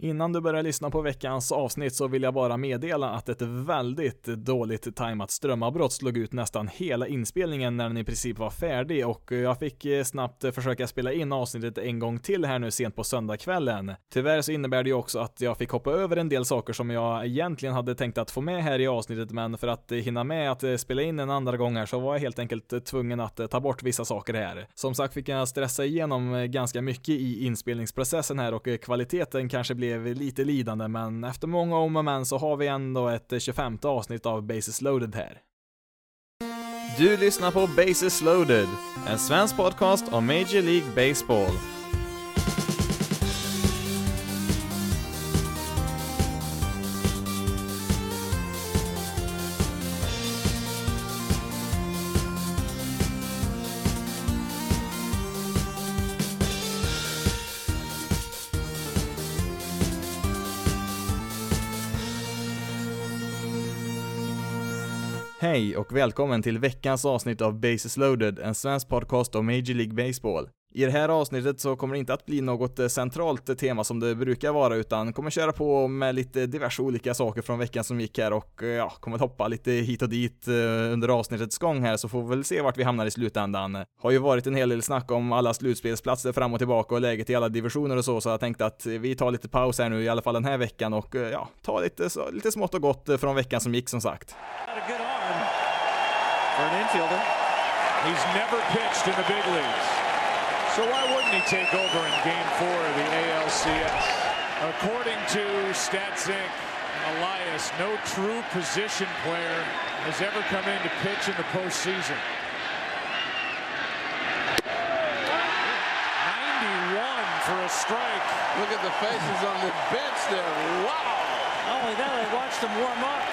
Innan du börjar lyssna på veckans avsnitt så vill jag bara meddela att ett väldigt dåligt tajmat strömavbrott slog ut nästan hela inspelningen när den i princip var färdig och jag fick eh, snabbt försöka spela in avsnittet en gång till här nu sent på söndagskvällen. Tyvärr så innebär det ju också att jag fick hoppa över en del saker som jag egentligen hade tänkt att få med här i avsnittet men för att hinna med att eh, spela in en andra gång här så var jag helt enkelt tvungen att eh, ta bort vissa saker här. Som sagt fick jag stressa igenom ganska mycket i inspelningsprocessen här och kvaliteten kanske blev blev lite lidande, men efter många om och men så har vi ändå ett eh, 25 avsnitt av Bases loaded här. Du lyssnar på Bases loaded, en svensk podcast om Major League Baseball. Hej och välkommen till veckans avsnitt av Bases loaded, en svensk podcast om Major League Baseball. I det här avsnittet så kommer det inte att bli något eh, centralt tema som det brukar vara, utan kommer köra på med lite diverse olika saker från veckan som gick här och eh, ja, kommer att hoppa lite hit och dit eh, under avsnittets gång här, så får vi väl se vart vi hamnar i slutändan. Har ju varit en hel del snack om alla slutspelsplatser fram och tillbaka och läget i alla divisioner och så, så jag tänkte att vi tar lite paus här nu i alla fall den här veckan och ja, ta lite, lite smått och gott från veckan som gick som sagt. For an infielder. He's never pitched in the big leagues. So why wouldn't he take over in game four of the ALCS? According to StatSync, Elias, no true position player has ever come in to pitch in the postseason. 91 for a strike. Look at the faces on the bench there. Wow. only that, I watched him warm up.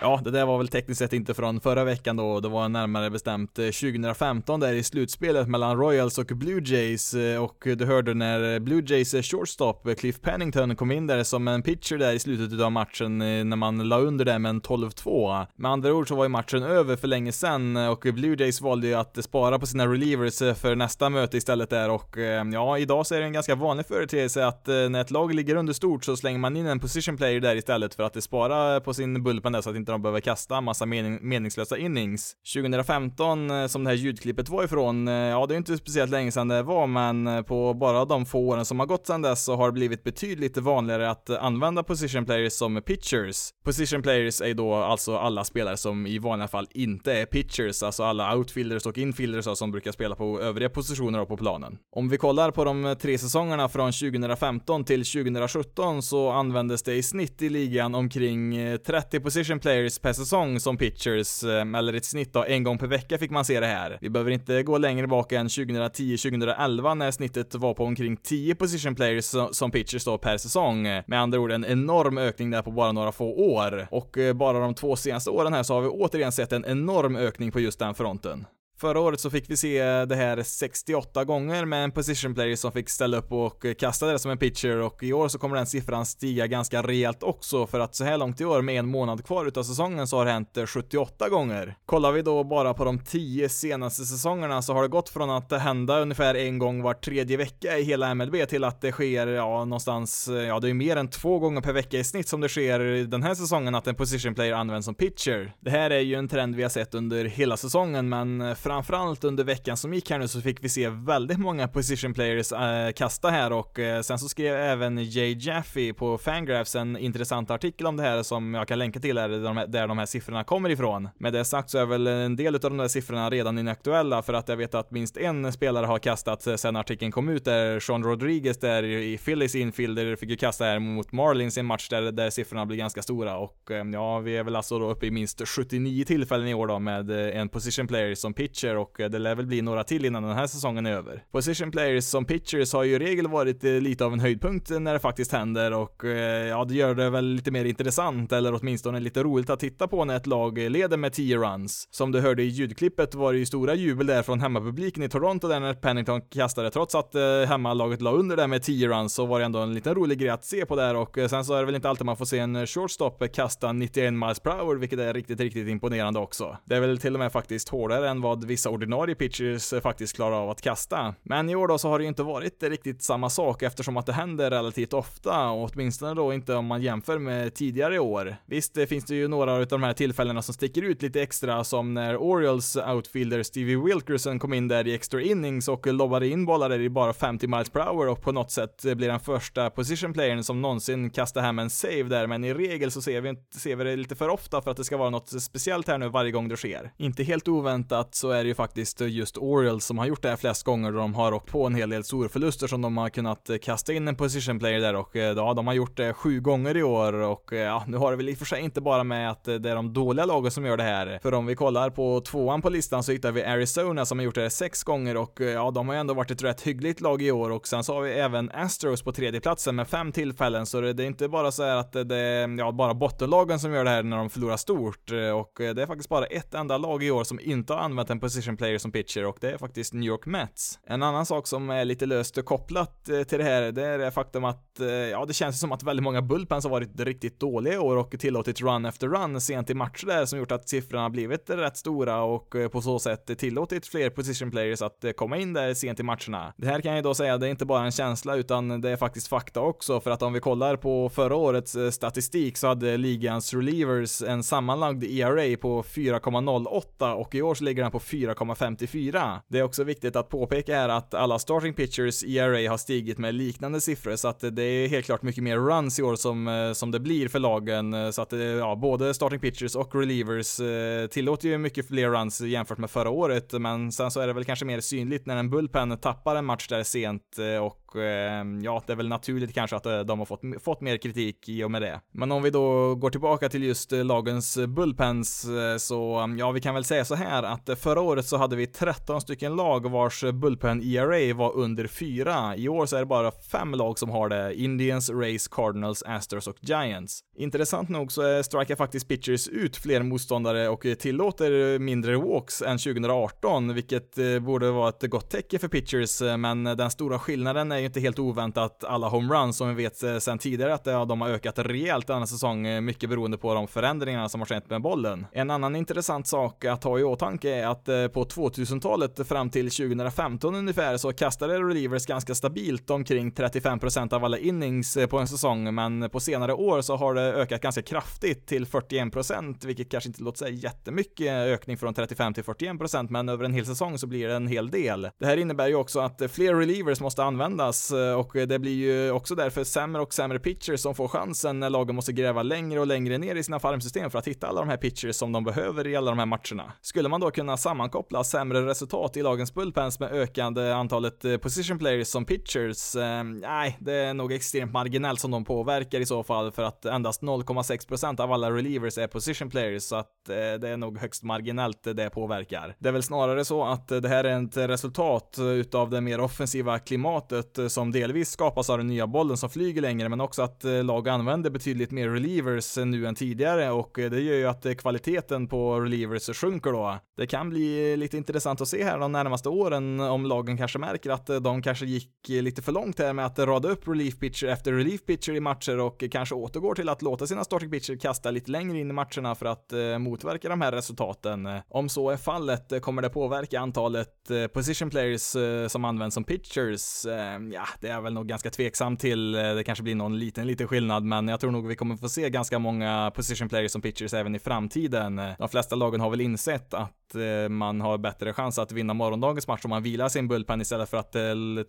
Ja, det där var väl tekniskt sett inte från förra veckan då. Det var närmare bestämt eh, 2015 där i slutspelet mellan Royals och Blue Jays eh, och du hörde när Blue Jays shortstop Cliff Pennington kom in där som en pitcher där i slutet av matchen eh, när man la under där med en 12-2. Med andra ord så var ju matchen över för länge sedan och Blue Jays valde ju att spara på sina relievers för nästa möte istället där och ja, idag så är det en ganska vanlig företeelse att när ett lag ligger under stort så slänger man in en position player där istället för att det spara på sin bullpen där så att inte de behöver kasta massa mening, meningslösa innings. 2015 eh, som det här ljudklippet var ifrån, eh, ja det är inte speciellt länge sedan det var men eh, på bara de få åren som har gått sedan dess så har det blivit betydligt vanligare att använda position players som pitchers. Position players är då alltså alla spelare som i vanliga fall inte är pitchers, alltså alla outfielders och infielders som brukar spela på övriga positioner på planen. Om vi kollar på de tre säsongerna från 2015 till 2017 så användes det i snitt i ligan omkring eh, 30 position players per säsong som pitchers, eh, eller ett snitt då, en gång per vecka fick man se det här. Vi behöver inte gå längre bak än 2010-2011 när snittet var på omkring 10 position players som pitchers då per säsong. Med andra ord en enorm ökning där på bara några få år. Och eh, bara de två senaste åren här så har vi återigen sett en enorm ökning på just den fronten. Förra året så fick vi se det här 68 gånger med en position player som fick ställa upp och kasta det som en pitcher och i år så kommer den siffran stiga ganska rejält också för att så här långt i år med en månad kvar utav säsongen så har det hänt 78 gånger. Kollar vi då bara på de 10 senaste säsongerna så har det gått från att hända ungefär en gång var tredje vecka i hela MLB till att det sker, ja, någonstans, ja, det är mer än två gånger per vecka i snitt som det sker den här säsongen att en position player används som pitcher. Det här är ju en trend vi har sett under hela säsongen men framförallt under veckan som gick här nu så fick vi se väldigt många position players äh, kasta här och äh, sen så skrev även Jay Jaffe på Fangraphs en intressant artikel om det här som jag kan länka till här, där de här, där de här siffrorna kommer ifrån. Med det sagt så är väl en del av de där siffrorna redan inaktuella för att jag vet att minst en spelare har kastat sen artikeln kom ut där Sean Rodriguez där i Phillies infielder fick ju kasta här mot Marlins i en match där, där siffrorna blir ganska stora och äh, ja, vi är väl alltså då uppe i minst 79 tillfällen i år då med en position player som pitch pitcher och eh, det lär väl bli några till innan den här säsongen är över. Position players som pitchers har ju i regel varit eh, lite av en höjdpunkt när det faktiskt händer och eh, ja, det gör det väl lite mer intressant eller åtminstone lite roligt att titta på när ett lag leder med 10 runs. Som du hörde i ljudklippet var det ju stora jubel där från hemmapubliken i Toronto där när Pennington kastade trots att hemmalaget la under där med 10 runs så var det ändå en liten rolig grej att se på där och sen så är det väl inte alltid man får se en shortstop kasta 91 miles per hour vilket är riktigt, riktigt imponerande också. Det är väl till och med faktiskt hårdare än vad vissa ordinarie pitchers eh, faktiskt klarar av att kasta. Men i år då så har det ju inte varit riktigt samma sak eftersom att det händer relativt ofta och åtminstone då inte om man jämför med tidigare år. Visst det finns det ju några av de här tillfällena som sticker ut lite extra som när Orioles outfielder Stevie Wilkerson kom in där i extra innings och lobbade in bollar i bara 50 miles per hour och på något sätt eh, blir den första position playern som någonsin kastar hem en save där men i regel så ser vi, ser vi det lite för ofta för att det ska vara något speciellt här nu varje gång det sker. Inte helt oväntat så är det ju faktiskt just Orioles som har gjort det här flest gånger och de har åkt på en hel del storförluster som de har kunnat eh, kasta in en position player där och eh, ja, de har gjort det sju gånger i år och eh, ja, nu har det väl i och för sig inte bara med att det är de dåliga lagen som gör det här. För om vi kollar på tvåan på listan så hittar vi Arizona som har gjort det sex gånger och ja, de har ju ändå varit ett rätt hyggligt lag i år och sen så har vi även Astros på tredje platsen med fem tillfällen så det är inte bara så här att det är ja, bara bottenlagen som gör det här när de förlorar stort och det är faktiskt bara ett enda lag i år som inte har använt en position player som pitcher och det är faktiskt New York Mets. En annan sak som är lite löst kopplat eh, till det här, det är det faktum att eh, ja, det känns som att väldigt många bullpens har varit riktigt dåliga i år och tillåtit run efter run sent i matcher där som gjort att siffrorna blivit rätt stora och eh, på så sätt tillåtit fler position players att komma in där sent i matcherna. Det här kan jag då säga, det är inte bara en känsla utan det är faktiskt fakta också för att om vi kollar på förra årets statistik så hade ligans relievers en sammanlagd ERA på 4,08 och i år så ligger den på 4,54. Det är också viktigt att påpeka här att alla starting pitchers ERA har stigit med liknande siffror så att det är helt klart mycket mer runs i år som, eh, som det blir för lagen så att eh, ja, både starting pitchers och relievers eh, tillåter ju mycket fler runs jämfört med förra året men sen så är det väl kanske mer synligt när en bullpen tappar en match där sent och Ehm, ja, det är väl naturligt kanske att eh, de har fått, fått mer kritik i och med det. Men om vi då går tillbaka till just eh, lagens bullpens eh, så, ehm, ja, vi kan väl säga så här att förra året så hade vi 13 stycken lag vars bullpen ERA var under 4. I år så är det bara fem lag som har det. Indians, Rays, Cardinals, Astros och Giants. Intressant nog så strikar faktiskt pitchers ut fler motståndare och tillåter mindre walks än 2018, vilket borde vara ett gott tecken för pitchers, men den stora skillnaden är ju inte helt oväntat alla homeruns som vi vet eh, sedan tidigare att eh, de har ökat rejält denna säsong, eh, mycket beroende på de förändringarna som har skett med bollen. En annan intressant sak att ha i åtanke är att på 2000-talet fram till 2015 ungefär så kastade relievers ganska stabilt omkring 35% av alla innings på en säsong, men på senare år så har det ökat ganska kraftigt till 41%, vilket kanske inte låter sig jättemycket ökning från 35 till 41%, men över en hel säsong så blir det en hel del. Det här innebär ju också att fler relievers måste användas spelas eh, och det blir ju också därför sämre och sämre pitchers som får chansen när lagen måste gräva längre och längre ner i sina farmsystem för att hitta alla de här pitchers som de behöver i alla de här matcherna. Skulle man då kunna sammankoppla sämre resultat i lagens bullpens med ökande antalet eh, position players som pitchers? Eh, nej, det är nog extremt marginellt som de påverkar i så fall för att endast 0,6% av alla relievers är position players så att eh, det är nog högst marginellt det påverkar. Det är väl snarare så att eh, det här är ett resultat utav det mer offensiva klimatet Eh, som delvis skapas av den nya bollen som flyger längre, men också att eh, lag använder betydligt mer relievers eh, nu än tidigare och det gör ju att kvaliteten på relievers sjunker då. Det kan bli lite intressant att se här de närmaste åren om lagen kanske märker att de kanske gick lite för långt här med att rada upp relief pitcher efter relief pitcher i matcher och kanske återgår till att låta sina starting pitcher kasta lite längre in i matcherna för att motverka de här resultaten. Om så är fallet kommer det påverka antalet position players som används som pitchers ja, det är väl nog ganska tveksam till. Eh, det kanske blir någon liten, liten skillnad, men jag tror nog vi kommer få se ganska många position players som pitchers även i framtiden. De flesta lagen har väl insett att eh, man har bättre chans att vinna morgondagens match om man vilar sin bullpen istället för att eh,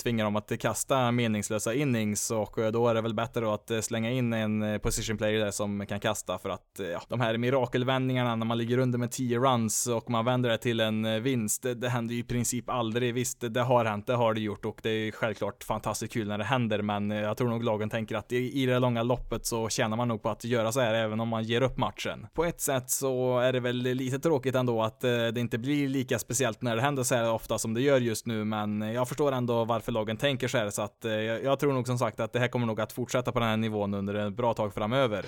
tvinga dem att kasta meningslösa innings och då är det väl bättre att slänga in en position player där som kan kasta för att ja, de här mirakelvändningarna när man ligger under med 10 runs och man vänder det till en vinst, det, det händer ju i princip aldrig. Visst, det har hänt, det har det gjort och det är självklart fantastiskt kul när det händer, men eh, jag tror nog lagen tänker att i, i det långa loppet så tjänar man nog på att göra så här även om man ger upp matchen. På ett sätt så är det väl lite tråkigt ändå att eh, det inte blir lika speciellt när det händer så här ofta som det gör just nu, men jag förstår ändå varför lagen tänker så här, så att eh, jag tror nog som sagt att det här kommer nog att fortsätta på den här nivån under ett bra tag framöver.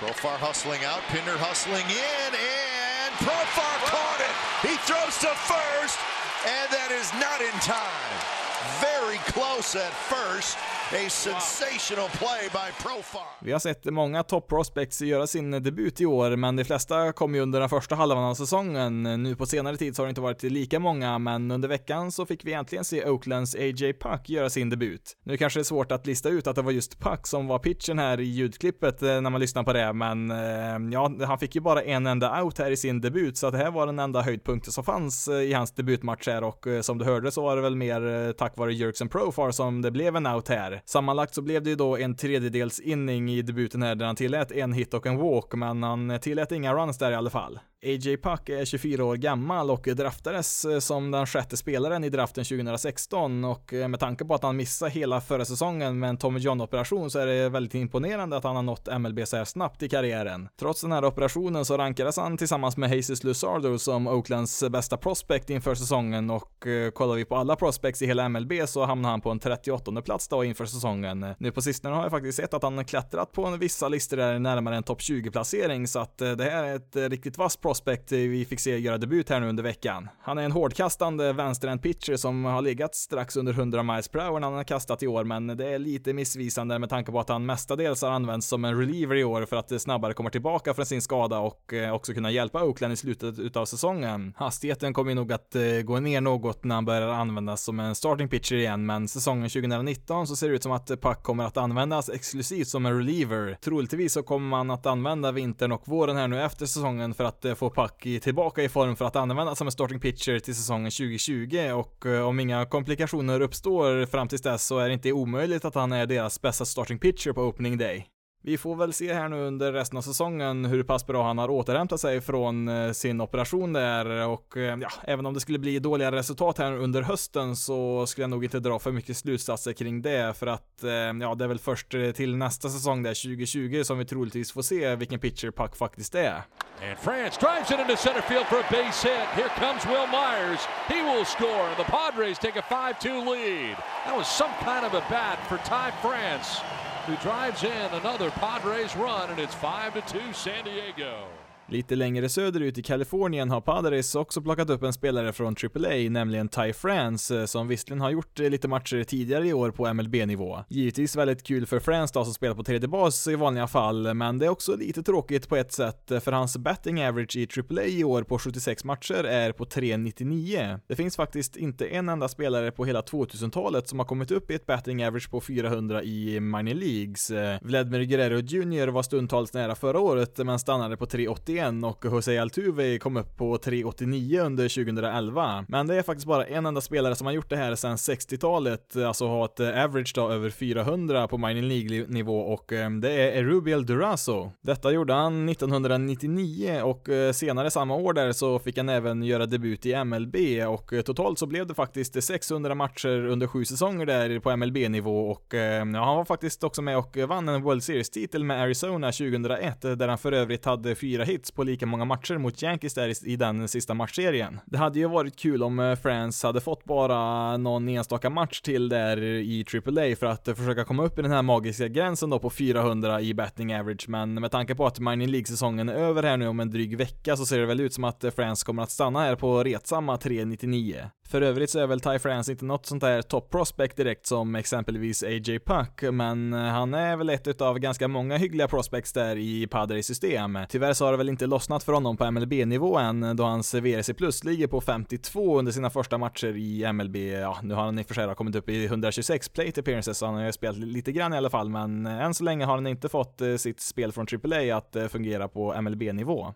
Profar hustling out, Pinder hustling in, and Profar caught it! He throws to first, and that is not in time. Very close at first. A sensational play by Profar. Vi har sett många top prospects göra sin debut i år, men de flesta kom ju under den första halvan av säsongen. Nu på senare tid så har det inte varit lika många, men under veckan så fick vi äntligen se Oaklands AJ Puck göra sin debut. Nu kanske det är svårt att lista ut att det var just Puck som var pitchen här i ljudklippet eh, när man lyssnar på det, men eh, ja, han fick ju bara en enda out här i sin debut, så att det här var den enda höjdpunkten som fanns eh, i hans debutmatch här och som du hörde så var det väl mer tack vare Jerks and Profar som det blev en out här. Sammanlagt så blev det ju då en tredjedels inning i debuten här där han tillät en hit och en walk, men han tillät inga runs där i alla fall. AJ Puck är 24 år gammal och draftades eh, som den sjätte spelaren i draften 2016 och eh, med tanke på att han missade hela förra säsongen med en Tommy John-operation så är det väldigt imponerande att han har nått MLB så här snabbt i karriären. Trots den här operationen så rankades han tillsammans med Jesus Luzardo som Oaklands bästa prospect inför säsongen och eh, kollar vi på alla prospects i hela MLB så hamnar han på en 38 plats då inför säsongen. Nu på sistone har jag faktiskt sett att han klättrat på vissa listor där närmare en topp 20 placering så att det här är ett riktigt vasst prospect Eh, vi fick se göra debut här nu under veckan. Han är en hårdkastande vänsterhänt pitcher som har legat strax under 100 miles per hour när han har kastat i år, men det är lite missvisande med tanke på att han mestadels har använts som en reliever i år för att eh, snabbare komma tillbaka från sin skada och eh, också kunna hjälpa Oakland i slutet utav säsongen. Hastigheten kommer nog att gå ner något när han börjar användas som en starting pitcher igen, men säsongen 2019 så ser det ut som att Puck kommer att användas exklusivt som en reliever. Troligtvis så kommer man att använda vintern och våren här nu efter säsongen för att få Pucky tillbaka i form för att användas som en starting pitcher till säsongen 2020 och eh, om inga komplikationer uppstår fram tills dess så är det inte omöjligt att han är deras bästa starting pitcher på opening day. Vi får väl se här nu under resten av säsongen hur pass bra han har återhämtat sig från eh, sin operation där och eh, ja, även om det skulle bli dåliga resultat här under hösten så skulle jag nog inte dra för mycket slutsatser kring det för att eh, ja, det är väl först till nästa säsong där 2020 som vi troligtvis får se vilken pitcher Puck faktiskt är. And France drives it into center field for a base hit. Here comes Will Myers. He will score. The Padres take a 5-2 lead. That was some kind of a bat for Ty France who drives in another Padres run, and it's 5 to 2 San Diego. Lite längre söderut i Kalifornien har Padres också plockat upp en spelare från AAA, nämligen Ty France, eh, som visserligen har gjort eh, lite matcher tidigare i år på MLB-nivå. Givetvis väldigt kul för France då som spelar på tredje bas i vanliga fall, men det är också lite tråkigt på ett sätt, eh, för hans batting average i AAA i år på 76 matcher är på 3,99. Det finns faktiskt inte en enda spelare på hela 2000-talet som har kommit upp i ett batting average på 400 i minor leagues. Vladimir Guerrero Jr var stundtals nära förra året, men stannade på 3,81 igen och Jose Altuve kom upp på 3,89 under 2011. Men det är faktiskt bara en enda spelare som har gjort det här sedan 60-talet, alltså har ett average då över 400 på minor League-nivå och ehm, det är Erubiel Durazo. Detta gjorde han 1999 och eh, senare samma år där så fick han även göra debut i MLB och eh, totalt så blev det faktiskt 600 matcher under sju säsonger där på MLB-nivå och ehm, ja, han var faktiskt också med och vann en World Series-titel med Arizona 2001 där han för övrigt hade fyra hits på lika många matcher mot Yankees där i, den sista matchserien. Det hade ju varit kul om eh, France hade fått bara någon enstaka match till där i AAA för att eh, försöka komma upp i den här magiska gränsen då på 400 i betting average, men med tanke på att Mining League-säsongen är över här nu om en dryg vecka så ser det väl ut som att eh, France kommer att stanna här på retsamma 399. För övrigt så är väl Ty France inte något sånt där top prospect direkt som exempelvis AJ Puck, men han är väl ett utav ganska många hyggliga prospects där i Padres system. Tyvärr så har det väl inte inte lossnat för honom på MLB-nivå än, då hans VRC plus ligger på 52 under sina första matcher i MLB. Ja, nu har han i och för sig kommit upp i 126 plate appearances, så han har ju spelat lite grann i alla fall, men än så länge har han inte fått eh, sitt spel från AAA att eh, fungera på MLB-nivå.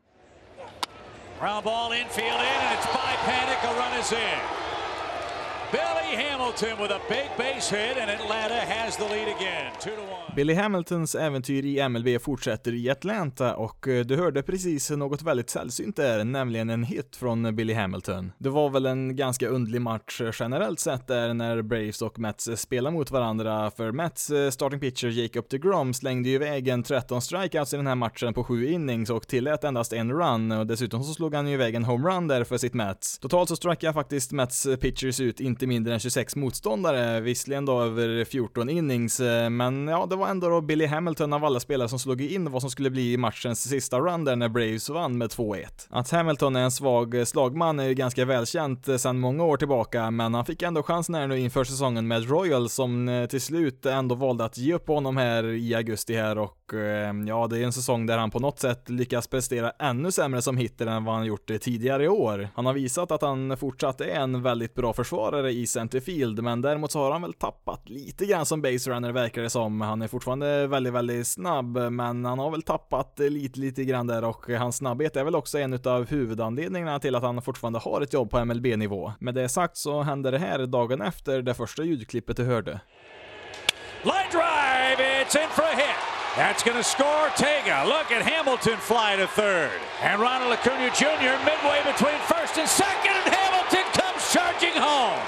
Ground ball infield in and it's by Panic, a run is in. Billy Hamilton with a big base hit and Atlanta has the lead again. 2 to 1. Billy Hamiltons äventyr i MLB fortsätter i Atlanta och eh, du hörde precis något väldigt sällsynt där, nämligen en hit från Billy Hamilton. Det var väl en ganska undlig match eh, generellt sett där när Braves och Mets eh, spelar mot varandra, för Mets starting pitcher Jacob DeGrom slängde ju iväg en 13 strikeouts i den här matchen på 7 innings och tillät endast en run och dessutom så slog han ju iväg en homerun där för sitt Mets. Totalt så strikeade faktiskt Mets pitchers ut inte inte mindre än 26 motståndare, visserligen då över 14 innings, eh, men ja, det var ändå då Billy Hamilton av alla spelare som slog in vad som skulle bli matchens sista run där när Braves vann med 2-1. Att Hamilton är en svag eh, slagman är ju ganska välkänt eh, sedan många år tillbaka, men han fick ändå chansen här nu inför säsongen med Royal som till slut ändå valde att ge upp honom här i augusti här och Ehm, ja, det är en säsong där han på något sätt lyckas prestera ännu sämre som hitter än vad han gjort tidigare i år. Han har visat att han fortsatt är en väldigt bra försvarare i centerfield, men däremot så har han väl tappat lite grann som baserunner verkar det som. Han är fortfarande väldigt, väldigt snabb, men han har väl tappat lite, lite grann där och hans snabbhet är väl också en av huvudanledningarna till att han fortfarande har ett jobb på MLB-nivå. Med det sagt så hände det här dagen efter det första ljudklippet du hörde. Line drive, it's in for a hit. That's going to score Tega. Look at Hamilton fly to third. And Ronald Acuna Jr. midway between first and second, and Hamilton comes charging home.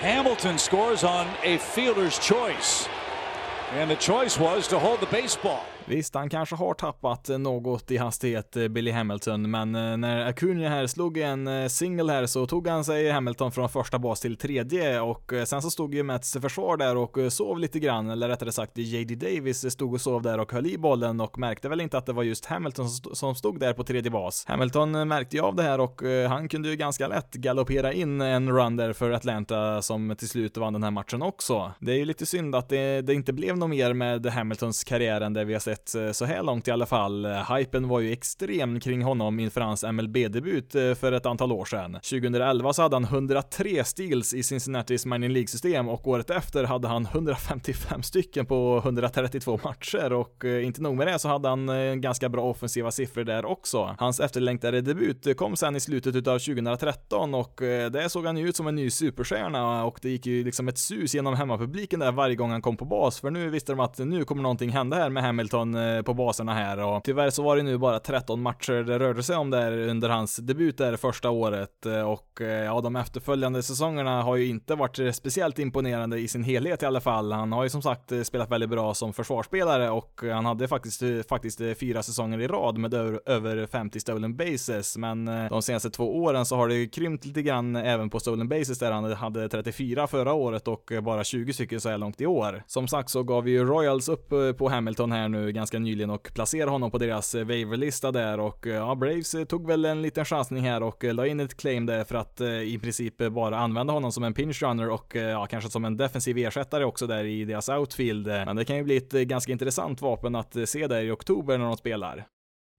Hamilton scores on a fielder's choice. And the choice was to hold the baseball. Visst, han kanske har tappat något i hastighet, eh, Billy Hamilton, men eh, när Acuna här slog en eh, single här så tog han sig Hamilton från första bas till tredje och sen så stod ju Mets försvar där och sov lite grann, eller rättare sagt J.D. Davis stod och sov där och höll i bollen och märkte väl inte att det var just Hamilton som stod där på tredje bas. Hamilton märkte ju av det här och han kunde ju ganska lätt galoppera in en run där för Atlanta som till slut vann den här matchen också. Det är ju lite synd att det, det inte blev något mer med Hamiltons karriär än det vi har sett året eh, så här långt i alla fall. Hypen var ju extrem kring honom inför hans MLB-debut eh, för ett antal år sedan. 2011 så hade han 103 steals i Cincinnatis Mining League-system och året efter hade han 155 stycken på 132 matcher och eh, inte nog med det så hade han ganska bra offensiva siffror där också. Hans efterlängtade debut kom sen i slutet utav 2013 och det såg han ju ut som en ny superstjärna och det gick ju liksom ett sus genom hemmapubliken där varje gång han kom på bas för nu visste de att nu kommer någonting hända här med Hamilton Hamilton eh, på baserna här och tyvärr så var det nu bara 13 matcher det rörde sig om där under hans debut där första året eh, och eh, ja, de efterföljande säsongerna har ju inte varit speciellt imponerande i sin helhet i alla fall. Han har ju som sagt spelat väldigt bra som försvarsspelare och han hade faktiskt, faktiskt fyra säsonger i rad med över 50 stolen bases, men de senaste två åren så har det krympt lite grann även på stolen bases där han hade 34 förra året och bara 20 stycken så här långt i år. Som sagt så gav ju Royals upp på Hamilton här nu ganska nyligen och placerade honom på deras eh, waiverlista där och eh, ja, Braves eh, tog väl en liten chansning här och la in ett claim där för att i princip bara använda honom som en pinch runner och ja, kanske som en defensiv ersättare också där i deras outfield. Men det kan ju bli ett ganska intressant vapen att se där i oktober när de spelar.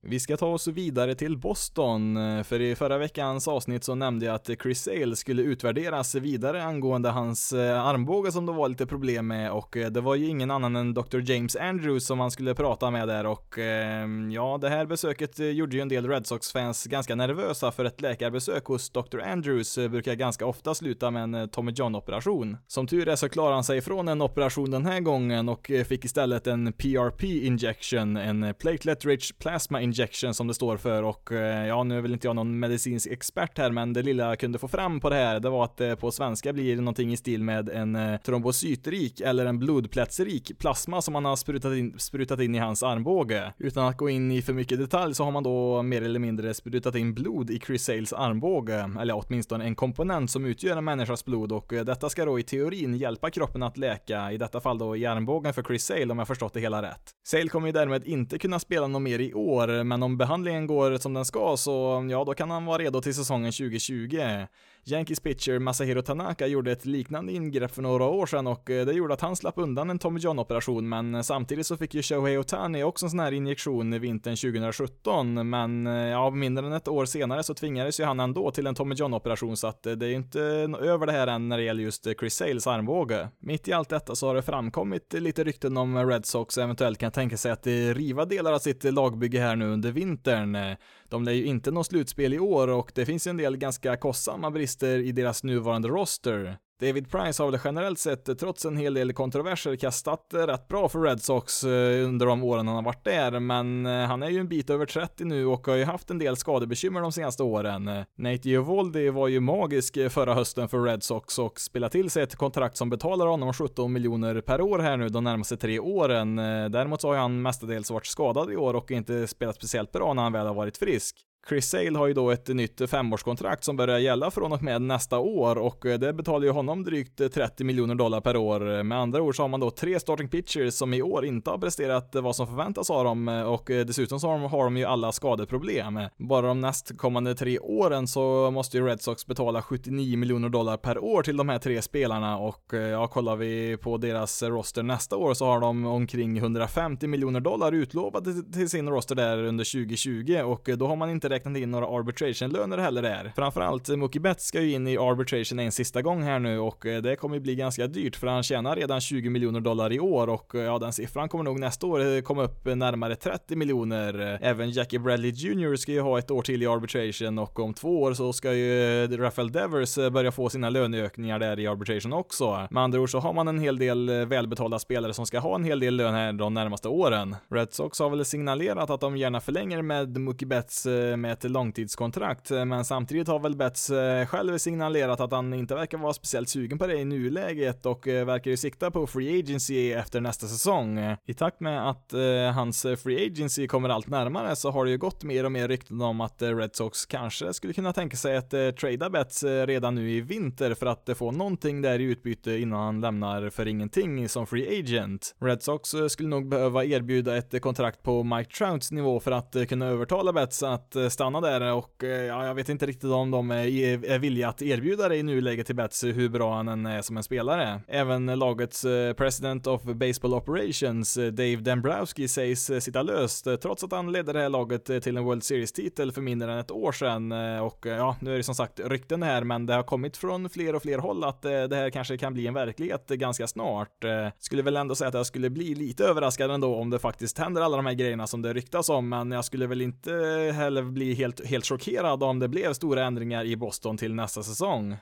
Vi ska ta oss vidare till Boston, för i förra veckans avsnitt så nämnde jag att Chris Sale skulle utvärderas vidare angående hans eh, armbåge som det var lite problem med och eh, det var ju ingen annan än Dr. James Andrews som han skulle prata med där och ehm, ja, det här besöket eh, gjorde ju en del Red Sox-fans ganska nervösa för ett läkarbesök hos Dr. Andrews brukar ganska ofta sluta med en Tommy John-operation. Som tur är så klarade han sig från en operation den här gången och fick istället en PRP injection, en platelet rich plasma injection som det står för och eh, ja, nu är väl inte jag någon medicinsk expert här, men det lilla jag kunde få fram på det här, det var att det på svenska blir någonting i stil med en eh, trombocytrik eller en blodplätsrik plasma som man har sprutat in, sprutat in i hans armbåge. Utan att gå in i för mycket detalj så har man då mer eller mindre sprutat in blod i Chris Sales armbåge, eller åtminstone en komponent som utgör en människas blod och detta ska då i teorin hjälpa kroppen att läka, i detta fall då i armbågen för Chris Sale om jag förstått det hela rätt. Sale kommer ju därmed inte kunna spela något mer i år, men om behandlingen går som den ska så ja, då kan han vara redo till säsongen 2020. Yankees pitcher Masahiro Tanaka gjorde ett liknande ingrepp för några år sedan och eh, det gjorde att han slapp undan en Tommy John-operation, men eh, samtidigt så fick ju Shohei Otani också en sån här injektion vintern 2017, men eh, ja, mindre än ett år senare så tvingades ju han ändå till en Tommy John-operation, så att det är ju inte över det här än när det gäller just Chris Sales armbåge. Mitt i allt detta så har det framkommit lite rykten om Red Sox eventuellt kan tänka sig att riva delar av sitt lagbygge här nu under vintern. De lär ju inte nå slutspel i år och det finns en del ganska kostsamma brister i deras nuvarande roster. David Price har väl generellt sett, eh, trots en hel del kontroverser, kastat eh, rätt bra för Red Sox eh, under de åren han har varit där, men han är ju en bit över 30 nu och har ju haft en del skadebekymmer de senaste åren. Nate Eovaldi var ju magisk förra hösten för Red Sox och spelade till sig ett kontrakt som betalar honom 17 miljoner per år här nu de närmaste tre åren. Däremot så har han mestadels varit skadad i år och inte spelat speciellt bra när han väl har varit frisk. Chris Sale har ju då ett nytt femårskontrakt som börjar gälla från och med nästa år och eh, det betalar ju honom drygt eh, 30 miljoner dollar per år. Med andra ord så har man då tre starting pitchers som i år inte har presterat eh, vad som förväntas av dem och dessutom så har de ju alla skadeproblem. Bara de nästkommande tre åren så måste ju Red Sox betala 79 miljoner dollar per år till de här tre spelarna och ja, kollar vi på deras roster nästa år så har de omkring 150 miljoner dollar utlovade till sin roster där under 2020 och då har man inte räknat in några arbitration-löner heller där. Framförallt eh, Mookie Betts ska ju in i arbitration en sista gång här nu och eh, det kommer bli ganska dyrt för han tjänar redan 20 miljoner dollar i år och eh, ja, den siffran kommer nog nästa år komma upp närmare 30 miljoner. Även Jackie Bradley Jr ska ju ha ett år till i arbitration och om två år så ska ju Rafael Devers börja få sina löneökningar där i arbitration också. Med andra ord så har man en hel del välbetalda spelare som ska ha en hel del lön här de närmaste åren. Red Sox har väl signalerat att de gärna förlänger med Mookie Betts med med ett långtidskontrakt, eh, men samtidigt har väl Betts eh, själv signalerat att han inte verkar vara speciellt sugen på det i nuläget och eh, verkar ju sikta på free agency efter nästa säsong. I takt med att hans free agency kommer allt närmare så har det ju gått mer och mer rykten om att Red Sox kanske skulle kunna tänka sig att trada Betts redan nu i vinter för att få någonting där i utbyte innan han lämnar för ingenting som free agent. Red Sox skulle nog behöva erbjuda ett kontrakt på Mike Trouts nivå för att kunna övertala Betts att stanna där och eh, ja, jag vet inte riktigt om de är eh, villiga att erbjuda det i nuläget till Betts hur bra han än är som en spelare. Även lagets eh, president of baseball operations, Dave Dembrowski, sägs sitta löst trots att han ledde det här laget till en World Series-titel för mindre än ett år sedan och ja, nu är det som sagt rykten här, men det har kommit från fler och fler håll att det här kanske kan bli en verklighet ganska snart. Skulle väl ändå säga att jag skulle bli lite överraskad ändå om det faktiskt händer alla de här grejerna som det ryktas om, men jag skulle väl inte heller bli helt, helt chockerad om det blev stora ändringar i Boston till nästa säsong.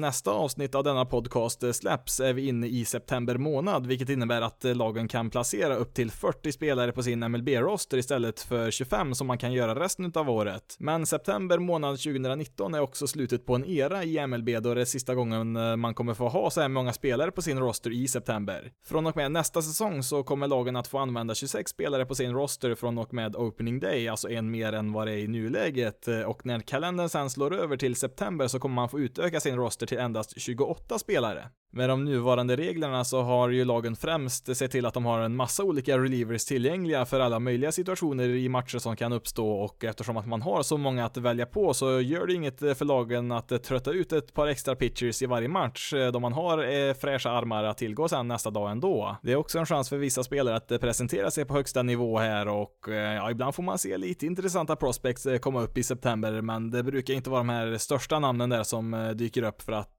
Nästa avsnitt av denna podcast eh, släpps är vi inne i september månad, vilket innebär att eh, lagen kan placera upp till 40 spelare på sin MLB-roster istället för 25 som man kan göra resten av året. Men september månad 2019 är också slutet på en era i MLB då det är sista gången eh, man kommer få ha så här många spelare på sin roster i september. Från och med nästa säsong så kommer lagen att få använda 26 spelare på sin roster från och med opening day, alltså en mer än vad det är i nuläget. Och när kalendern sen slår över till september så kommer man få utöka sin roster roster till endast 28 spelare. Med de nuvarande reglerna så har ju lagen främst sett till att de har en massa olika relievers tillgängliga för alla möjliga situationer i matcher som kan uppstå och eftersom att man har så många att välja på så gör det inget för lagen att trötta ut ett par extra pitchers i varje match eh, då man har eh, fräscha armar att tillgå sen nästa dag ändå. Det är också en chans för vissa spelare att presentera sig på högsta nivå här och eh, ja, ibland får man se lite intressanta prospects komma upp i september men det brukar inte vara de här största namnen där som dyker upp för att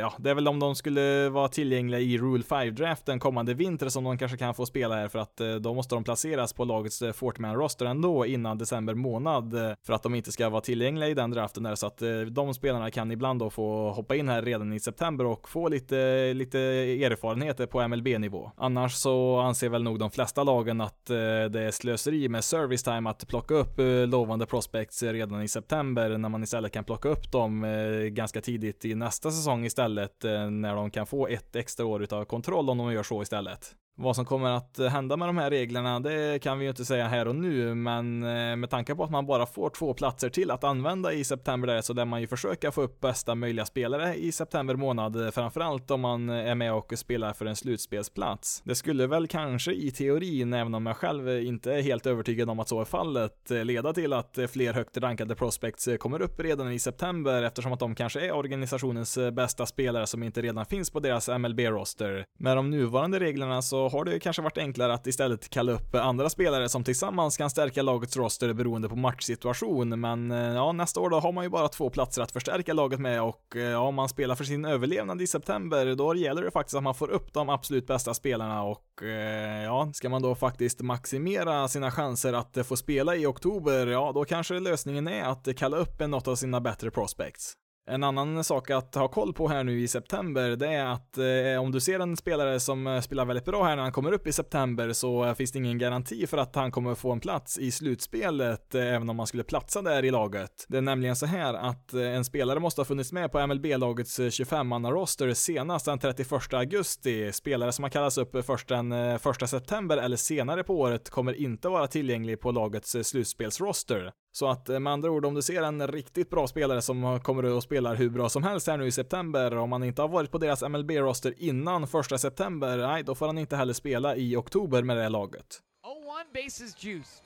ja, det är väl om de skulle vara tillgängliga i Rule 5-draften kommande vinter som de kanske kan få spela här för att eh, då måste de placeras på lagets eh, 40 roster ändå innan december månad eh, för att de inte ska vara tillgängliga i den draften där så att de spelarna kan ibland då få hoppa in här redan i september och få lite, lite erfarenheter på MLB-nivå. Annars så anser väl nog de flesta lagen att det är slöseri med service time att plocka upp lovande prospects redan i september när man istället kan plocka upp dem ganska tidigt i nästa säsong istället när de kan få ett extra år utav kontroll om de gör så istället. Vad som kommer att eh, hända med de här reglerna, det kan vi ju inte säga här och nu, men eh, med tanke på att man bara får två platser till att använda i september där, så där man ju försöka få upp bästa möjliga spelare i september månad, eh, framförallt om man är med och spelar för en slutspelsplats. Det skulle väl kanske i teorin, även om jag själv inte är helt övertygad om att så är fallet, leda till att fler högt rankade prospects kommer upp redan i september eftersom att de kanske är organisationens bästa spelare som inte redan finns på deras MLB-roster. Med de nuvarande reglerna så har det kanske varit enklare att istället kalla upp andra spelare som tillsammans kan stärka lagets roster beroende på matchsituation. Men eh, ja, nästa år då har man ju bara två platser att förstärka laget med och eh, ja, om man spelar för sin överlevnad i september, då gäller det faktiskt att man får upp de absolut bästa spelarna och eh, ja, ska man då faktiskt maximera sina chanser att få spela i oktober, ja, då kanske lösningen är att kalla upp något av sina bättre prospects. En annan sak att ha koll på här nu i september, det är att eh, om du ser en spelare som eh, spelar väldigt bra här när han kommer upp i september så eh, finns det ingen garanti för att han kommer få en plats i slutspelet, eh, även om han skulle platsa där i laget. Det är nämligen så här att eh, en spelare måste ha funnits med på MLB-lagets 25-manna-roster eh, senast den 31 augusti. Spelare som har kallats upp först den 1 september eller senare på året kommer inte vara tillgänglig på lagets slutspelsroster. Så att eh, med andra ord, om du ser en riktigt bra spelare som kommer och spelar hur bra som helst här nu i september, om han inte har varit på deras MLB-roster innan första september, nej, då får han inte heller spela i oktober med det här laget. 0-1 bases juiced.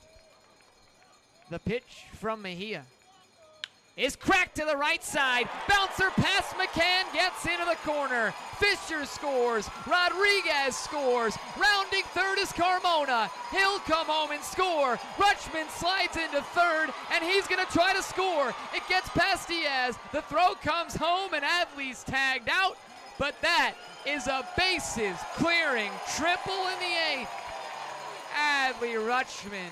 The pitch from Mejia. Is cracked to the right side. Bouncer past McCann gets into the corner. Fisher scores. Rodriguez scores. Rounding third is Carmona. He'll come home and score. Rutschman slides into third, and he's going to try to score. It gets past Diaz. The throw comes home, and Adley's tagged out. But that is a bases clearing triple in the eighth. Adley Rutschman,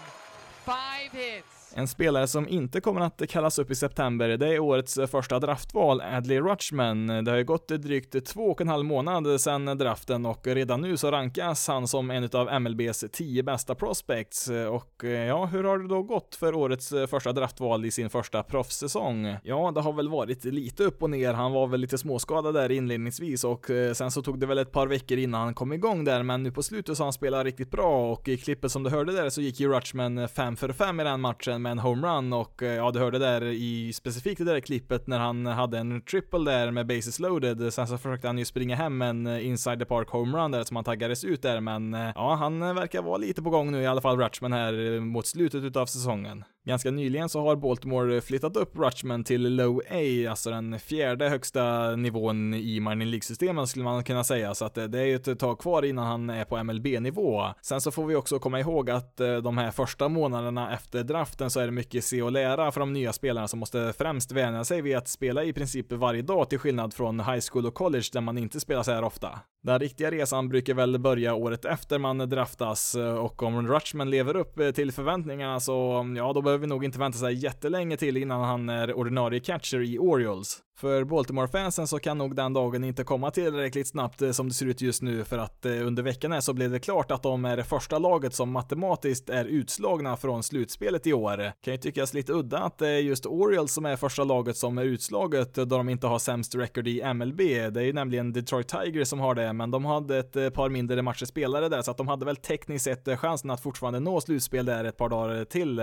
five hits. En spelare som inte kommer att kallas upp i september, det är årets första draftval, Adley Rutschman. Det har ju gått drygt två och en halv månad sedan draften och redan nu så rankas han som en av MLBs tio bästa prospects. Och eh, ja, hur har det då gått för årets första draftval i sin första proffssäsong? Ja, det har väl varit lite upp och ner. Han var väl lite småskadad där inledningsvis och eh, sen så tog det väl ett par veckor innan han kom igång där, men nu på slutet så har han spelat riktigt bra och i klippet som du hörde där så gick ju Rutschman 5 för 5 i den matchen med en homerun och eh, ja, du hörde där i specifikt det där klippet när han hade en triple där med bases loaded. Sen så försökte han ju springa hem en eh, inside the park homerun där som han taggades ut där, men eh, ja, han verkar vara lite på gång nu i alla fall, Rutschman här mot slutet utav säsongen. Ganska nyligen så har Baltimore flyttat upp Rutschman till Low A, alltså den fjärde högsta nivån i Mining League-systemen skulle man kunna säga, så att eh, det är ju ett tag kvar innan han är på MLB-nivå. Sen så får vi också komma ihåg att eh, de här första månaderna efter draften så är det mycket se och lära för de nya spelarna som måste främst vänja sig vid att spela i princip varje dag till skillnad från high school och college där man inte spelar så här ofta. Den riktiga resan brukar väl börja året efter man draftas eh, och om Rutschman lever upp till förväntningarna så mm, ja, då behöver vi nog inte vänta sig jättelänge till innan han är ordinarie catcher i Orioles. För Baltimore-fansen så kan nog den dagen inte komma tillräckligt snabbt eh, som det ser ut just nu för att eh, under veckan här så blev det klart att de är det första laget som matematiskt är utslagna från slutspelet i år. Kan ju tyckas lite udda att det är just Orioles som är första laget som är utslaget eh, då de inte har sämst record i MLB. Det är ju nämligen Detroit Tigers som har det, men de hade ett par mindre matcher spelare där så att de hade väl tekniskt sett chansen att fortfarande nå slutspel där ett par dagar till.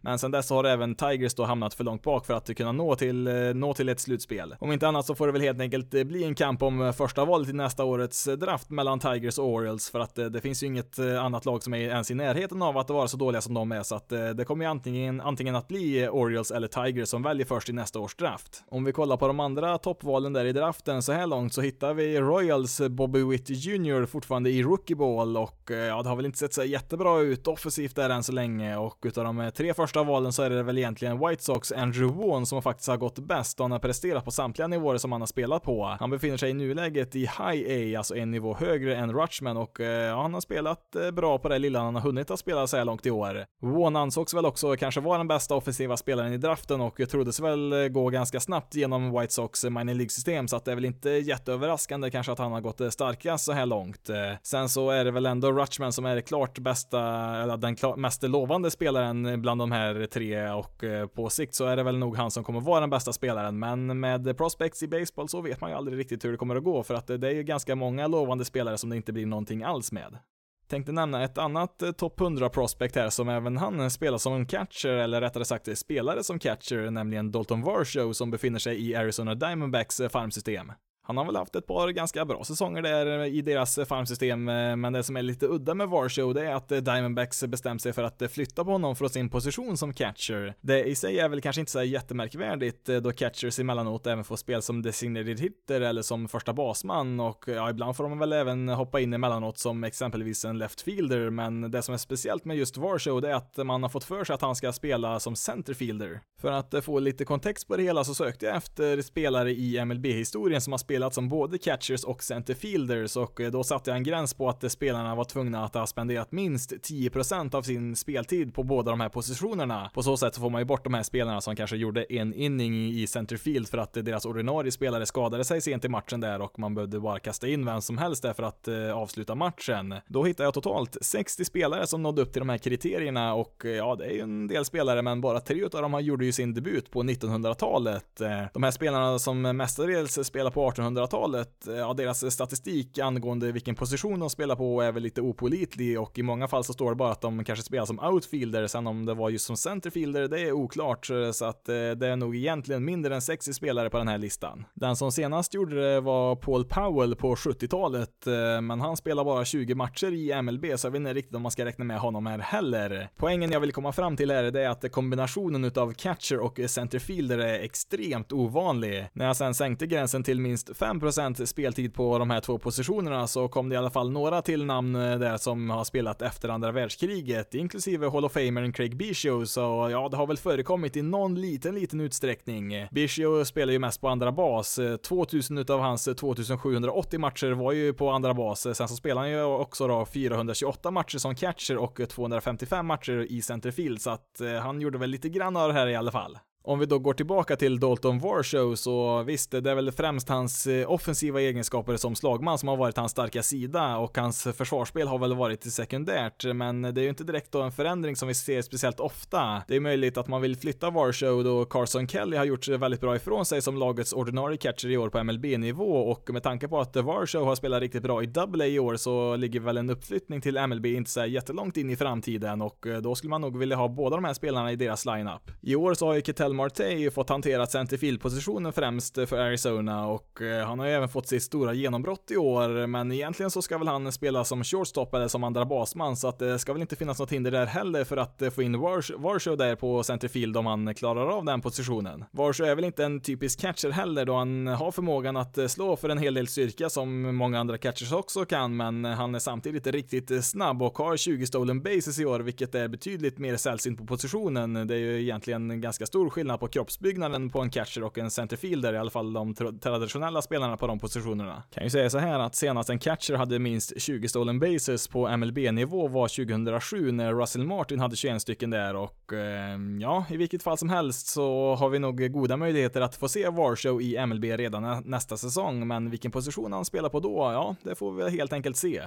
Men sen dess har även Tigers då hamnat för långt bak för att kunna nå till, nå till ett slutspel slutspel. Om inte annat så får det väl helt enkelt eh, bli en kamp om eh, första valet i nästa årets eh, draft mellan Tigers och Orioles för att det finns ju inget annat lag som är ens i närheten av att vara så dåliga som de är så att det kommer ju antingen, antingen att bli Orioles eller Tigers som väljer först i nästa års draft. Om vi kollar på de andra toppvalen där i draften så här långt så hittar vi Royals Bobby Witt Jr fortfarande i rookie ball och ja, det har väl inte sett så jättebra ut offensivt där än så länge och utav de tre första valen så är det väl egentligen White Sox Andrew Vaughn som faktiskt har gått bäst och han har presterat på samtliga nivåer som han har spelat på. Han befinner sig i nuläget i High A, alltså en nivå högre än Rutschman och eh, ja, han har spelat eh, bra på det lilla han har hunnit att spela så här långt i år. Won ansågs väl också kanske vara den bästa offensiva spelaren i draften och troddes väl eh, gå ganska snabbt genom White Sox minor League-system så att det är väl inte jätteöverraskande kanske att han har gått starkast så här långt. Sen så är det väl ändå Rutschman som är det klart bästa, eller den mest lovande spelaren bland de här tre och på sikt så är det väl nog han som kommer vara den bästa spelaren men med prospects i baseball så vet man ju aldrig riktigt hur det kommer att gå för att eh, det är ju ganska många lovande spelare som det inte blir någonting alls med. Tänkte nämna ett annat eh, topp 100 prospect här som även han eh, spelar som catcher, eller rättare sagt spelare som catcher, nämligen Dalton Varshow som befinner sig i Arizona Diamondbacks farmsystem. Han har väl haft ett par ganska bra säsonger där i deras farmsystem, eh, men det som är lite udda med Varshow det är att Diamondbacks bestämt sig för att flytta på honom från sin position som catcher. Det i sig är väl kanske inte så jättemärkvärdigt eh, då catchers emellanåt även får spel som designated hitter eller som första basman och ja, ibland får de väl även hoppa in emellanåt som exempelvis en left fielder, men det som är speciellt med just Varshow det är att man har fått för sig att han ska spela som centerfielder. För att eh, få lite kontext på det hela så sökte jag efter spelare i MLB-historien som har spelat spelat som både catchers och centerfielders och eh, då satte jag en gräns på att eh, spelarna var tvungna att ha spenderat minst 10% av sin speltid på båda de här positionerna. På så sätt så får man ju bort de här spelarna som kanske gjorde en inning i centerfield för att eh, deras ordinarie spelare skadade sig sent i matchen där och man behövde bara kasta in vem som helst där för att avsluta matchen. Då hittade jag totalt 60 spelare som nådde upp till de här kriterierna och ja, det är ju en del spelare, men bara tre av dem gjorde ju sin debut på 1900-talet. De här spelarna som mestadels spelar på 1800 1900-talet, eh, ja, deras statistik angående vilken position de spelar på är väl lite opolitlig och i många fall så står det bara att de kanske spelar som outfielder, sen om det var just som centerfielder, det är oklart, eh, så att eh, det är nog egentligen mindre än 60 spelare på den här listan. Den som senast gjorde det var Paul Powell på 70-talet, men han spelar bara 20 matcher i MLB, så jag vet inte riktigt om man ska räkna med honom här heller. Poängen jag vill komma fram till här, det är att kombinationen utav catcher och centerfielder är extremt ovanlig. När jag sen sänkte gränsen till minst 5% speltid på de här två positionerna så kom det i alla fall några till namn eh, där som har spelat efter andra världskriget, inklusive Hall of Famern Craig Biggio, så ja, det har väl förekommit i någon liten, liten utsträckning. Biggio spelar ju mest på andra bas. 2000 utav hans 2780 matcher var ju på andra bas. Sen så spelar han ju också då 428 matcher som catcher och 255 matcher i centerfield, så att eh, han gjorde väl lite grann av det här i alla fall. Om vi då går tillbaka till Dalton Warshow så visst, det är väl främst hans eh, offensiva egenskaper som slagman som har varit hans starka sida och hans försvarsspel har väl varit sekundärt, men det är ju inte direkt då en förändring som vi ser speciellt ofta. Det är möjligt att man vill flytta Warshow då Carson Kelly har gjort väldigt bra ifrån sig som lagets ordinarie catcher i år på MLB-nivå och med tanke på att Warshow har spelat riktigt bra i Double A i år så ligger väl en uppflyttning till MLB inte så jättelångt in i framtiden och eh, då skulle man nog vilja ha båda de här spelarna i deras lineup. I år så har ju Ketel Marte fått hantera centerfieldpositionen främst för Arizona och eh, han har ju även fått sitt stora genombrott i år, men egentligen så ska väl han spela som shortstop eller som andra basman, så att det ska väl inte finnas något hinder där heller för att eh, få in Varsho där på centerfield om han klarar av den positionen. Varsho är väl inte en typisk catcher heller då han har förmågan att slå för en hel del styrka som många andra catchers också kan, men han är samtidigt riktigt snabb och har 20 stolen bases i år, vilket är betydligt mer sällsynt på positionen. Det är ju egentligen ganska stor skillnad skillnad på kroppsbyggnaden på en catcher och en centerfielder, i alla fall de traditionella spelarna på de positionerna. Kan ju säga så här att senast en catcher hade minst 20 stolen bases på MLB-nivå var 2007 när Russell Martin hade 21 stycken där och eh, ja, i vilket fall som helst så har vi nog goda möjligheter att få se Varshow i MLB redan nästa säsong, men vilken position han spelar på då, ja, det får vi helt enkelt se.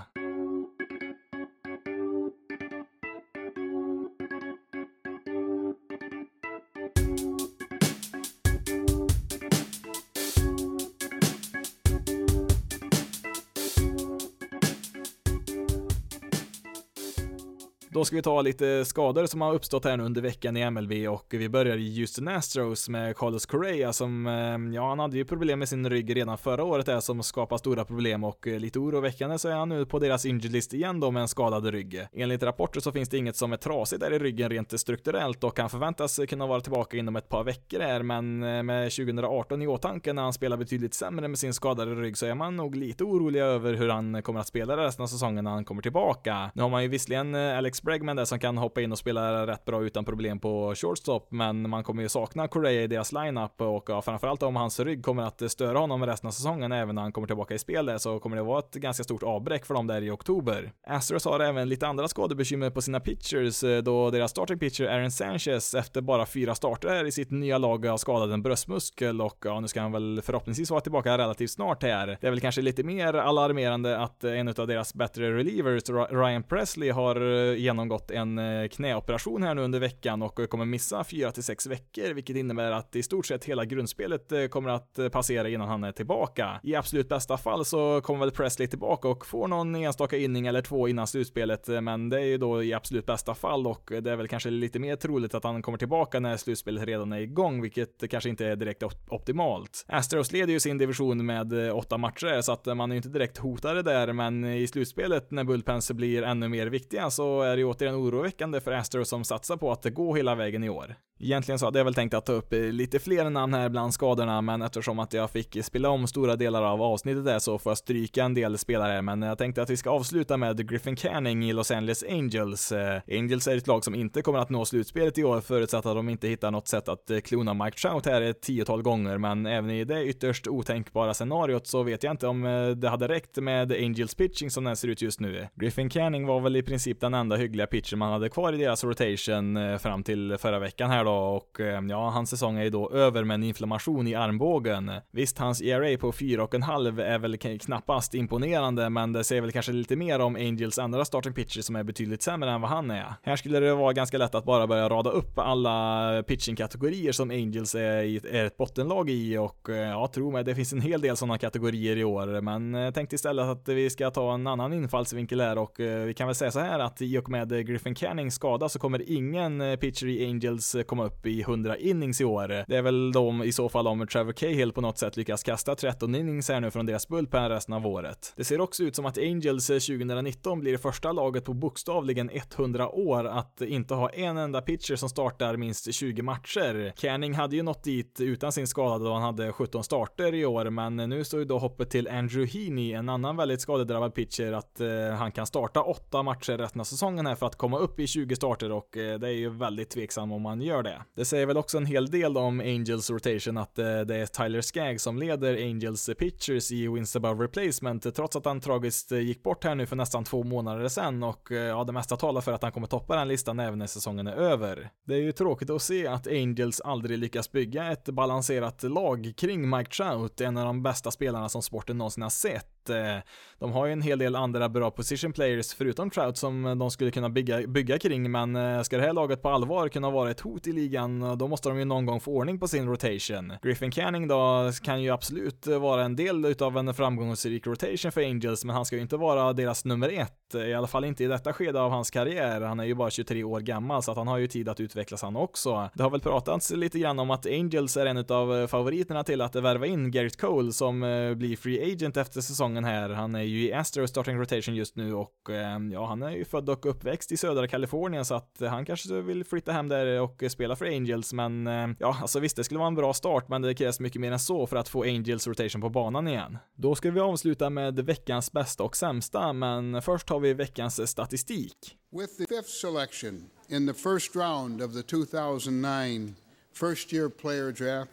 Då ska vi ta lite skador som har uppstått här nu under veckan i MLB och vi börjar i Houston Astros med Carlos Correa som, eh, ja han hade ju problem med sin rygg redan förra året där som skapar stora problem och eh, lite oroväckande så är han nu på deras injured list igen då med en skadad rygg. Enligt rapporter så finns det inget som är trasigt där i ryggen rent strukturellt och han förväntas kunna vara tillbaka inom ett par veckor här men eh, med 2018 i åtanke när han spelar betydligt sämre med sin skadade rygg så är man nog lite orolig över hur han kommer att spela resten av säsongen när han kommer tillbaka. Nu har man ju visserligen Alex Bregman där som kan hoppa in och spela rätt bra utan problem på shortstop, men man kommer ju sakna Correa i deras lineup och ja, framförallt om hans rygg kommer att störa honom resten av säsongen, även när han kommer tillbaka i spel där, så kommer det vara ett ganska stort avbräck för dem där i oktober. Astros har även lite andra skadebekymmer på sina pitchers, eh, då deras starting pitcher Aaron Sanchez efter bara fyra starter här i sitt nya lag har skadat en bröstmuskel och ja, nu ska han väl förhoppningsvis vara tillbaka relativt snart här. Det är väl kanske lite mer alarmerande att en av deras bättre relievers, Ryan Presley, har eh, genom genomgått en eh, knäoperation här nu under veckan och kommer missa 4 till 6 veckor, vilket innebär att i stort sett hela grundspelet eh, kommer att eh, passera innan han är tillbaka. I absolut bästa fall så kommer väl Presley tillbaka och får någon enstaka inning eller två innan slutspelet, men det är ju då i absolut bästa fall och det är väl kanske lite mer troligt att han kommer tillbaka när slutspelet redan är igång, vilket kanske inte är direkt optimalt. Astros leder ju sin division med åtta matcher, så att man är ju inte direkt hotade där, men i slutspelet när Bullpens blir ännu mer viktiga så är det ju återigen oroväckande för Astros som satsar på att gå hela vägen i år. Egentligen så hade jag väl tänkt att ta upp eh, lite fler namn här bland skadorna, men eftersom att jag fick spela om stora delar av avsnittet där så får jag stryka en del spelare, men jag tänkte att vi ska avsluta med Griffin Canning i Los Angeles Angels. Eh, Angels är ett lag som inte kommer att nå slutspelet i år, förutsatt att de inte hittar något sätt att eh, klona Mike Trout här ett tiotal gånger, men även i det ytterst otänkbara scenariot så vet jag inte om det hade räckt med Angels pitching som den ser ut just nu. Griffin Canning var väl i princip den enda hyggliga pitcher man hade kvar i deras rotation eh, fram till förra veckan här då, och eh, ja, hans säsong är ju då över med en inflammation i armbågen. Visst, hans ERA på 4,5 är väl knappast imponerande, men det säger väl kanske lite mer om Angels andra starting pitcher som är betydligt sämre än vad han är. Här skulle det vara ganska lätt att bara börja rada upp alla pitching-kategorier som Angels är, i, är ett bottenlag i och eh, ja, tro mig, det finns en hel del sådana kategorier i år, men jag tänkte istället att vi ska ta en annan infallsvinkel här och vi kan väl säga så här att i och med Eh, Griffin Cannings skada så kommer ingen eh, pitcher i Angels eh, komma upp i 100 innings i år. Det är väl de i så fall om Trevor Cahill på något sätt lyckas kasta 13 innings här nu från deras bullpen resten av året. Det ser också ut som att Angels 2019 blir det första laget på bokstavligen 100 år att inte ha en enda pitcher som startar minst 20 matcher. Canning hade ju nått dit utan sin skada då han hade 17 starter i år, men nu står ju då hoppet till Andrew Heaney, en annan väldigt skadedrabbad pitcher, att eh, han kan starta 8 matcher resten av säsongen här för att komma upp i 20 starter och eh, det är ju väldigt tveksam om man gör det. Det säger väl också en hel del om Angels rotation att eh, det är Tyler Skagg som leder Angels pitchers i wins above replacement trots att han tragiskt eh, gick bort här nu för nästan två månader sedan och ja, det mesta talar för att han kommer toppa den listan även när säsongen är över. Det är ju tråkigt att se att Angels aldrig lyckas bygga ett balanserat lag kring Mike Trout, en av de bästa spelarna som sporten någonsin har sett Eh, de har ju en hel del andra bra position players förutom Trout som de skulle kunna bygga, bygga kring, men eh, ska det här laget på allvar kunna vara ett hot i ligan, då måste de ju någon gång få ordning på sin rotation. Griffin Canning då kan ju absolut vara en del utav en framgångsrik rotation för Angels, men han ska ju inte vara deras nummer ett, i alla fall inte i detta skede av hans karriär. Han är ju bara 23 år gammal, så att han har ju tid att utvecklas han också. Det har väl pratats lite grann om att Angels är en av favoriterna till att värva in Garrett Cole som eh, blir free agent efter säsongen säsongen här. Han är ju i Astros starting rotation just nu och ehm, ja, han är ju född och uppväxt i södra Kalifornien så att eh, han kanske vill flytta hem där och eh, spela för Angels, men ehm, ja, alltså visst, det skulle vara en bra start, men det krävs mycket mer än så för att få Angels rotation på banan igen. Då ska vi avsluta med veckans bästa och sämsta, men först har vi veckans statistik. With the fifth selection in the first round of the 2009 first year player draft,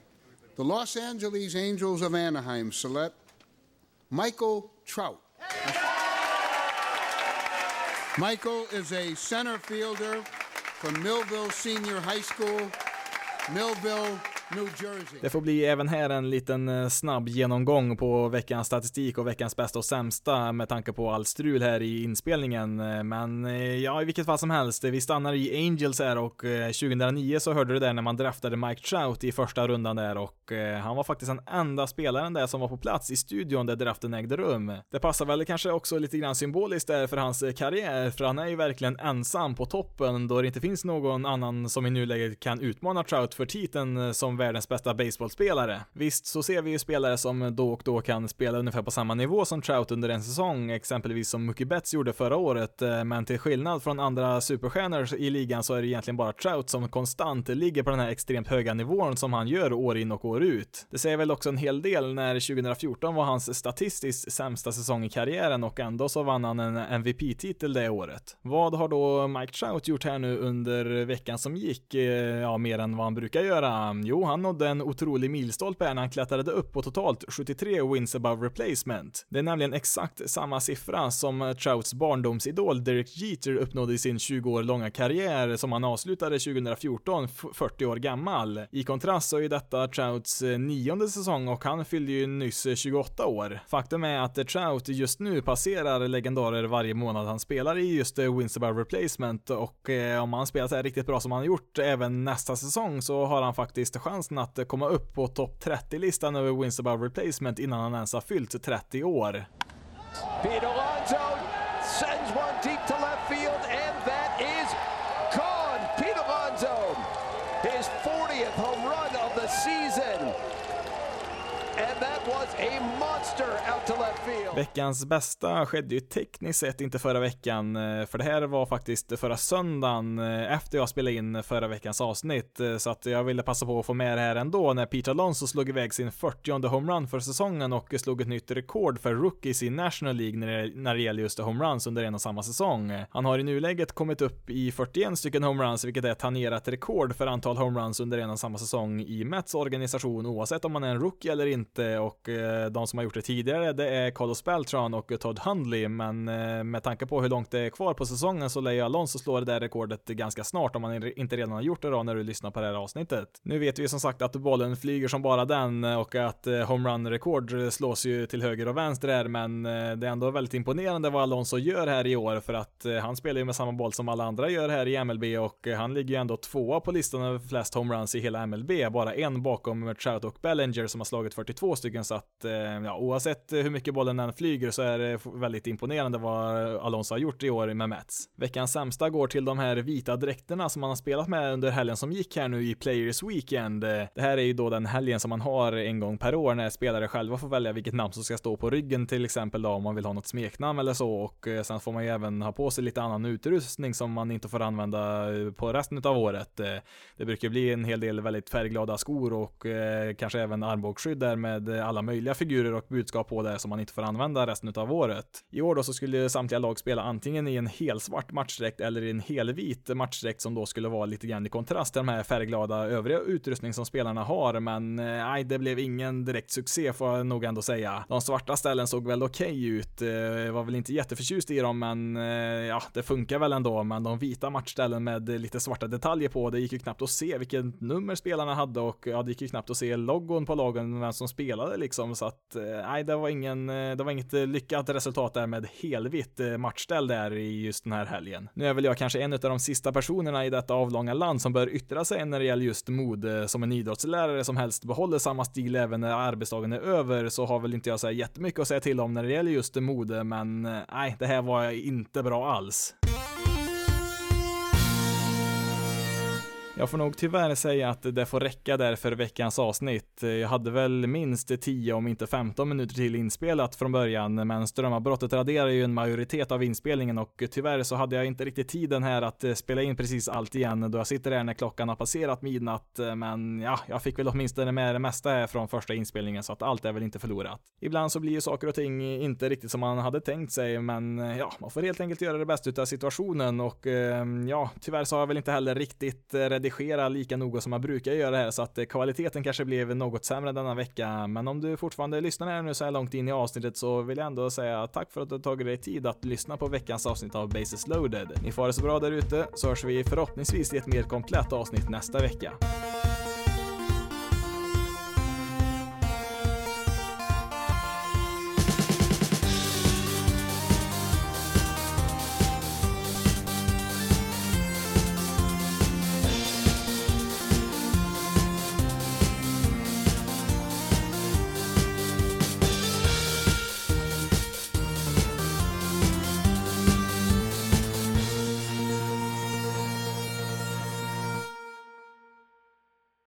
the Los Angeles Angels of Anaheim select Michael Trout. Michael is a center fielder from Millville Senior High School, Millville, Det får bli även här en liten eh, snabb genomgång på veckans statistik och veckans bästa och sämsta med tanke på all strul här i inspelningen. Eh, men eh, ja, i vilket fall som helst, vi stannar i Angels här och 2009 så hörde du där när man draftade Mike Trout i första rundan där och han var faktiskt den enda spelaren där som var på plats i studion där draften ägde rum. Det passar väl kanske också lite grann symboliskt där för hans karriär, för han är ju verkligen ensam på toppen då det inte finns någon annan som i nuläget kan utmana Trout för titeln som världens bästa baseballspelare. Visst så ser vi ju spelare som då och då kan spela ungefär på samma nivå som Trout under en säsong, exempelvis som Mookie Betts gjorde förra året, eh, men till skillnad från andra superstjärnor i ligan så är det egentligen bara Trout som konstant ligger på den här extremt höga nivån som han gör år in och år ut. Det säger väl också en hel del när 2014 var hans statistiskt sämsta säsong i karriären och ändå så vann han en MVP-titel det året. Vad har då Mike Trout gjort här nu under veckan som gick? Eh, ja, mer än vad han brukar göra. Jo, han nådde en otrolig milstolpe när han klättrade upp på totalt 73 wins above replacement. Det är nämligen exakt samma siffra som Trouts barndomsidol Derek Jeter uppnådde i sin 20 år långa karriär som han avslutade 2014, 40 år gammal. I kontrast så är detta Trouts eh, nionde säsong och han fyllde ju nyss 28 år. Faktum är att Trout just nu passerar legendarer varje månad han spelar i just eh, wins above replacement och eh, om han spelar så här riktigt bra som han har gjort även nästa säsong så har han faktiskt chans chansen att komma upp på topp 30-listan över wins above replacement innan han ens har fyllt 30 år. Peter Alonso sends one deep to left field and that is gone. Peter Alonso, his 40th home run of the season. And that Veckans bästa skedde ju tekniskt sett inte förra veckan, eh, för det här var faktiskt förra söndagen eh, efter jag spelade in förra veckans avsnitt, eh, så att jag ville passa på att få med det här ändå när Peter Alonso slog iväg sin 40 homerun för säsongen och slog ett nytt rekord för rookies i National League när det, när det gäller just homeruns under en och samma säsong. Han har i nuläget kommit upp i 41 stycken homeruns, vilket är ett tangerat rekord för antal homeruns under en och samma säsong i Mets organisation, oavsett om man är en rookie eller inte, och de som har gjort det tidigare, det är Carlos Beltran och Todd Hundley, men eh, med tanke på hur långt det är kvar på säsongen så lär ju Alonso slå det där rekordet ganska snart om man inte redan har gjort det då när du lyssnar på det här avsnittet. Nu vet vi som sagt att bollen flyger som bara den eh, och att eh, homerun-rekord slås ju till höger och vänster här, men det är ändå väldigt imponerande vad Alonso gör här i år för att han spelar ju med samma boll som alla andra gör här i MLB och han ligger ju ändå tvåa på listan över flest homeruns i hela MLB, bara en bakom Trout och Bellinger som har slagit 42 stycken så att ja, oavsett hur mycket bollen än flyger så är det väldigt imponerande vad Alonso har gjort i år med Mets. Veckans sämsta går till de här vita dräkterna som man har spelat med under helgen som gick här nu i Players Weekend. Det här är ju då den helgen som man har en gång per år när spelare själva får välja vilket namn som ska stå på ryggen till exempel då om man vill ha något smeknamn eller så och eh, sen får man ju även ha på sig lite annan utrustning som man inte får använda eh, på resten av året. Eh, det brukar bli en hel del väldigt färgglada skor och kanske även armbågsskydd där med alla möjliga figurer och budskap på där som man inte får använda resten av året. I år då så skulle samtliga lag spela antingen i en helsvart matchdräkt eller i en helvit matchdräkt som då skulle vara lite grann i kontrast till de här färgglada övriga utrustning som spelarna har, men eh, nej, det blev ingen direkt succé får jag nog ändå säga. De svarta ställen såg väl okej okay ut, jag eh, var väl inte jätteförtjust i dem, men eh, ja, det funkar väl ändå, men de vita matchställen med lite svarta detaljer på, det gick ju knappt att se vilket nummer spelarna hade och ja, det gick ju knappt att se logon på lagen, vem som spelade liksom, så att eh, nej, det var ingen, Eh, det var inget eh, lyckat resultat där med helvitt eh, matchställ där i just den här helgen. Nu är väl jag kanske en av de sista personerna i detta avlånga land som bör yttra sig när det gäller just mode som en idrottslärare som helst behåller samma stil även när arbetsdagen är över så har väl inte jag så jättemycket att säga till om när det gäller just mode, men nej, det här var inte bra alls. Jag får nog tyvärr säga att det får räcka där för veckans avsnitt. Jag hade väl minst 10 om inte 15 minuter till inspelat från början, men strömavbrottet raderar ju en majoritet av inspelningen och tyvärr så hade jag inte riktigt tiden här att eh, spela in precis allt igen då jag sitter här när klockan har passerat midnatt. Eh, men ja, jag fick väl åtminstone med det mesta här från första inspelningen så att allt är väl inte förlorat. Ibland så blir ju saker och ting inte riktigt som man hade tänkt sig, men eh, ja, man får helt enkelt göra det bästa av situationen och ja, tyvärr så har jag väl inte heller riktigt redigerat redigera lika noga som man brukar göra här så att eh, kvaliteten kanske blev något sämre denna vecka. Men om du fortfarande lyssnar här nu så här långt in i avsnittet så vill jag ändå säga tack för att du tagit dig tid att lyssna på veckans avsnitt av Bases loaded. Ni får ha det så bra där ute så hörs vi förhoppningsvis i ett mer komplett avsnitt nästa vecka.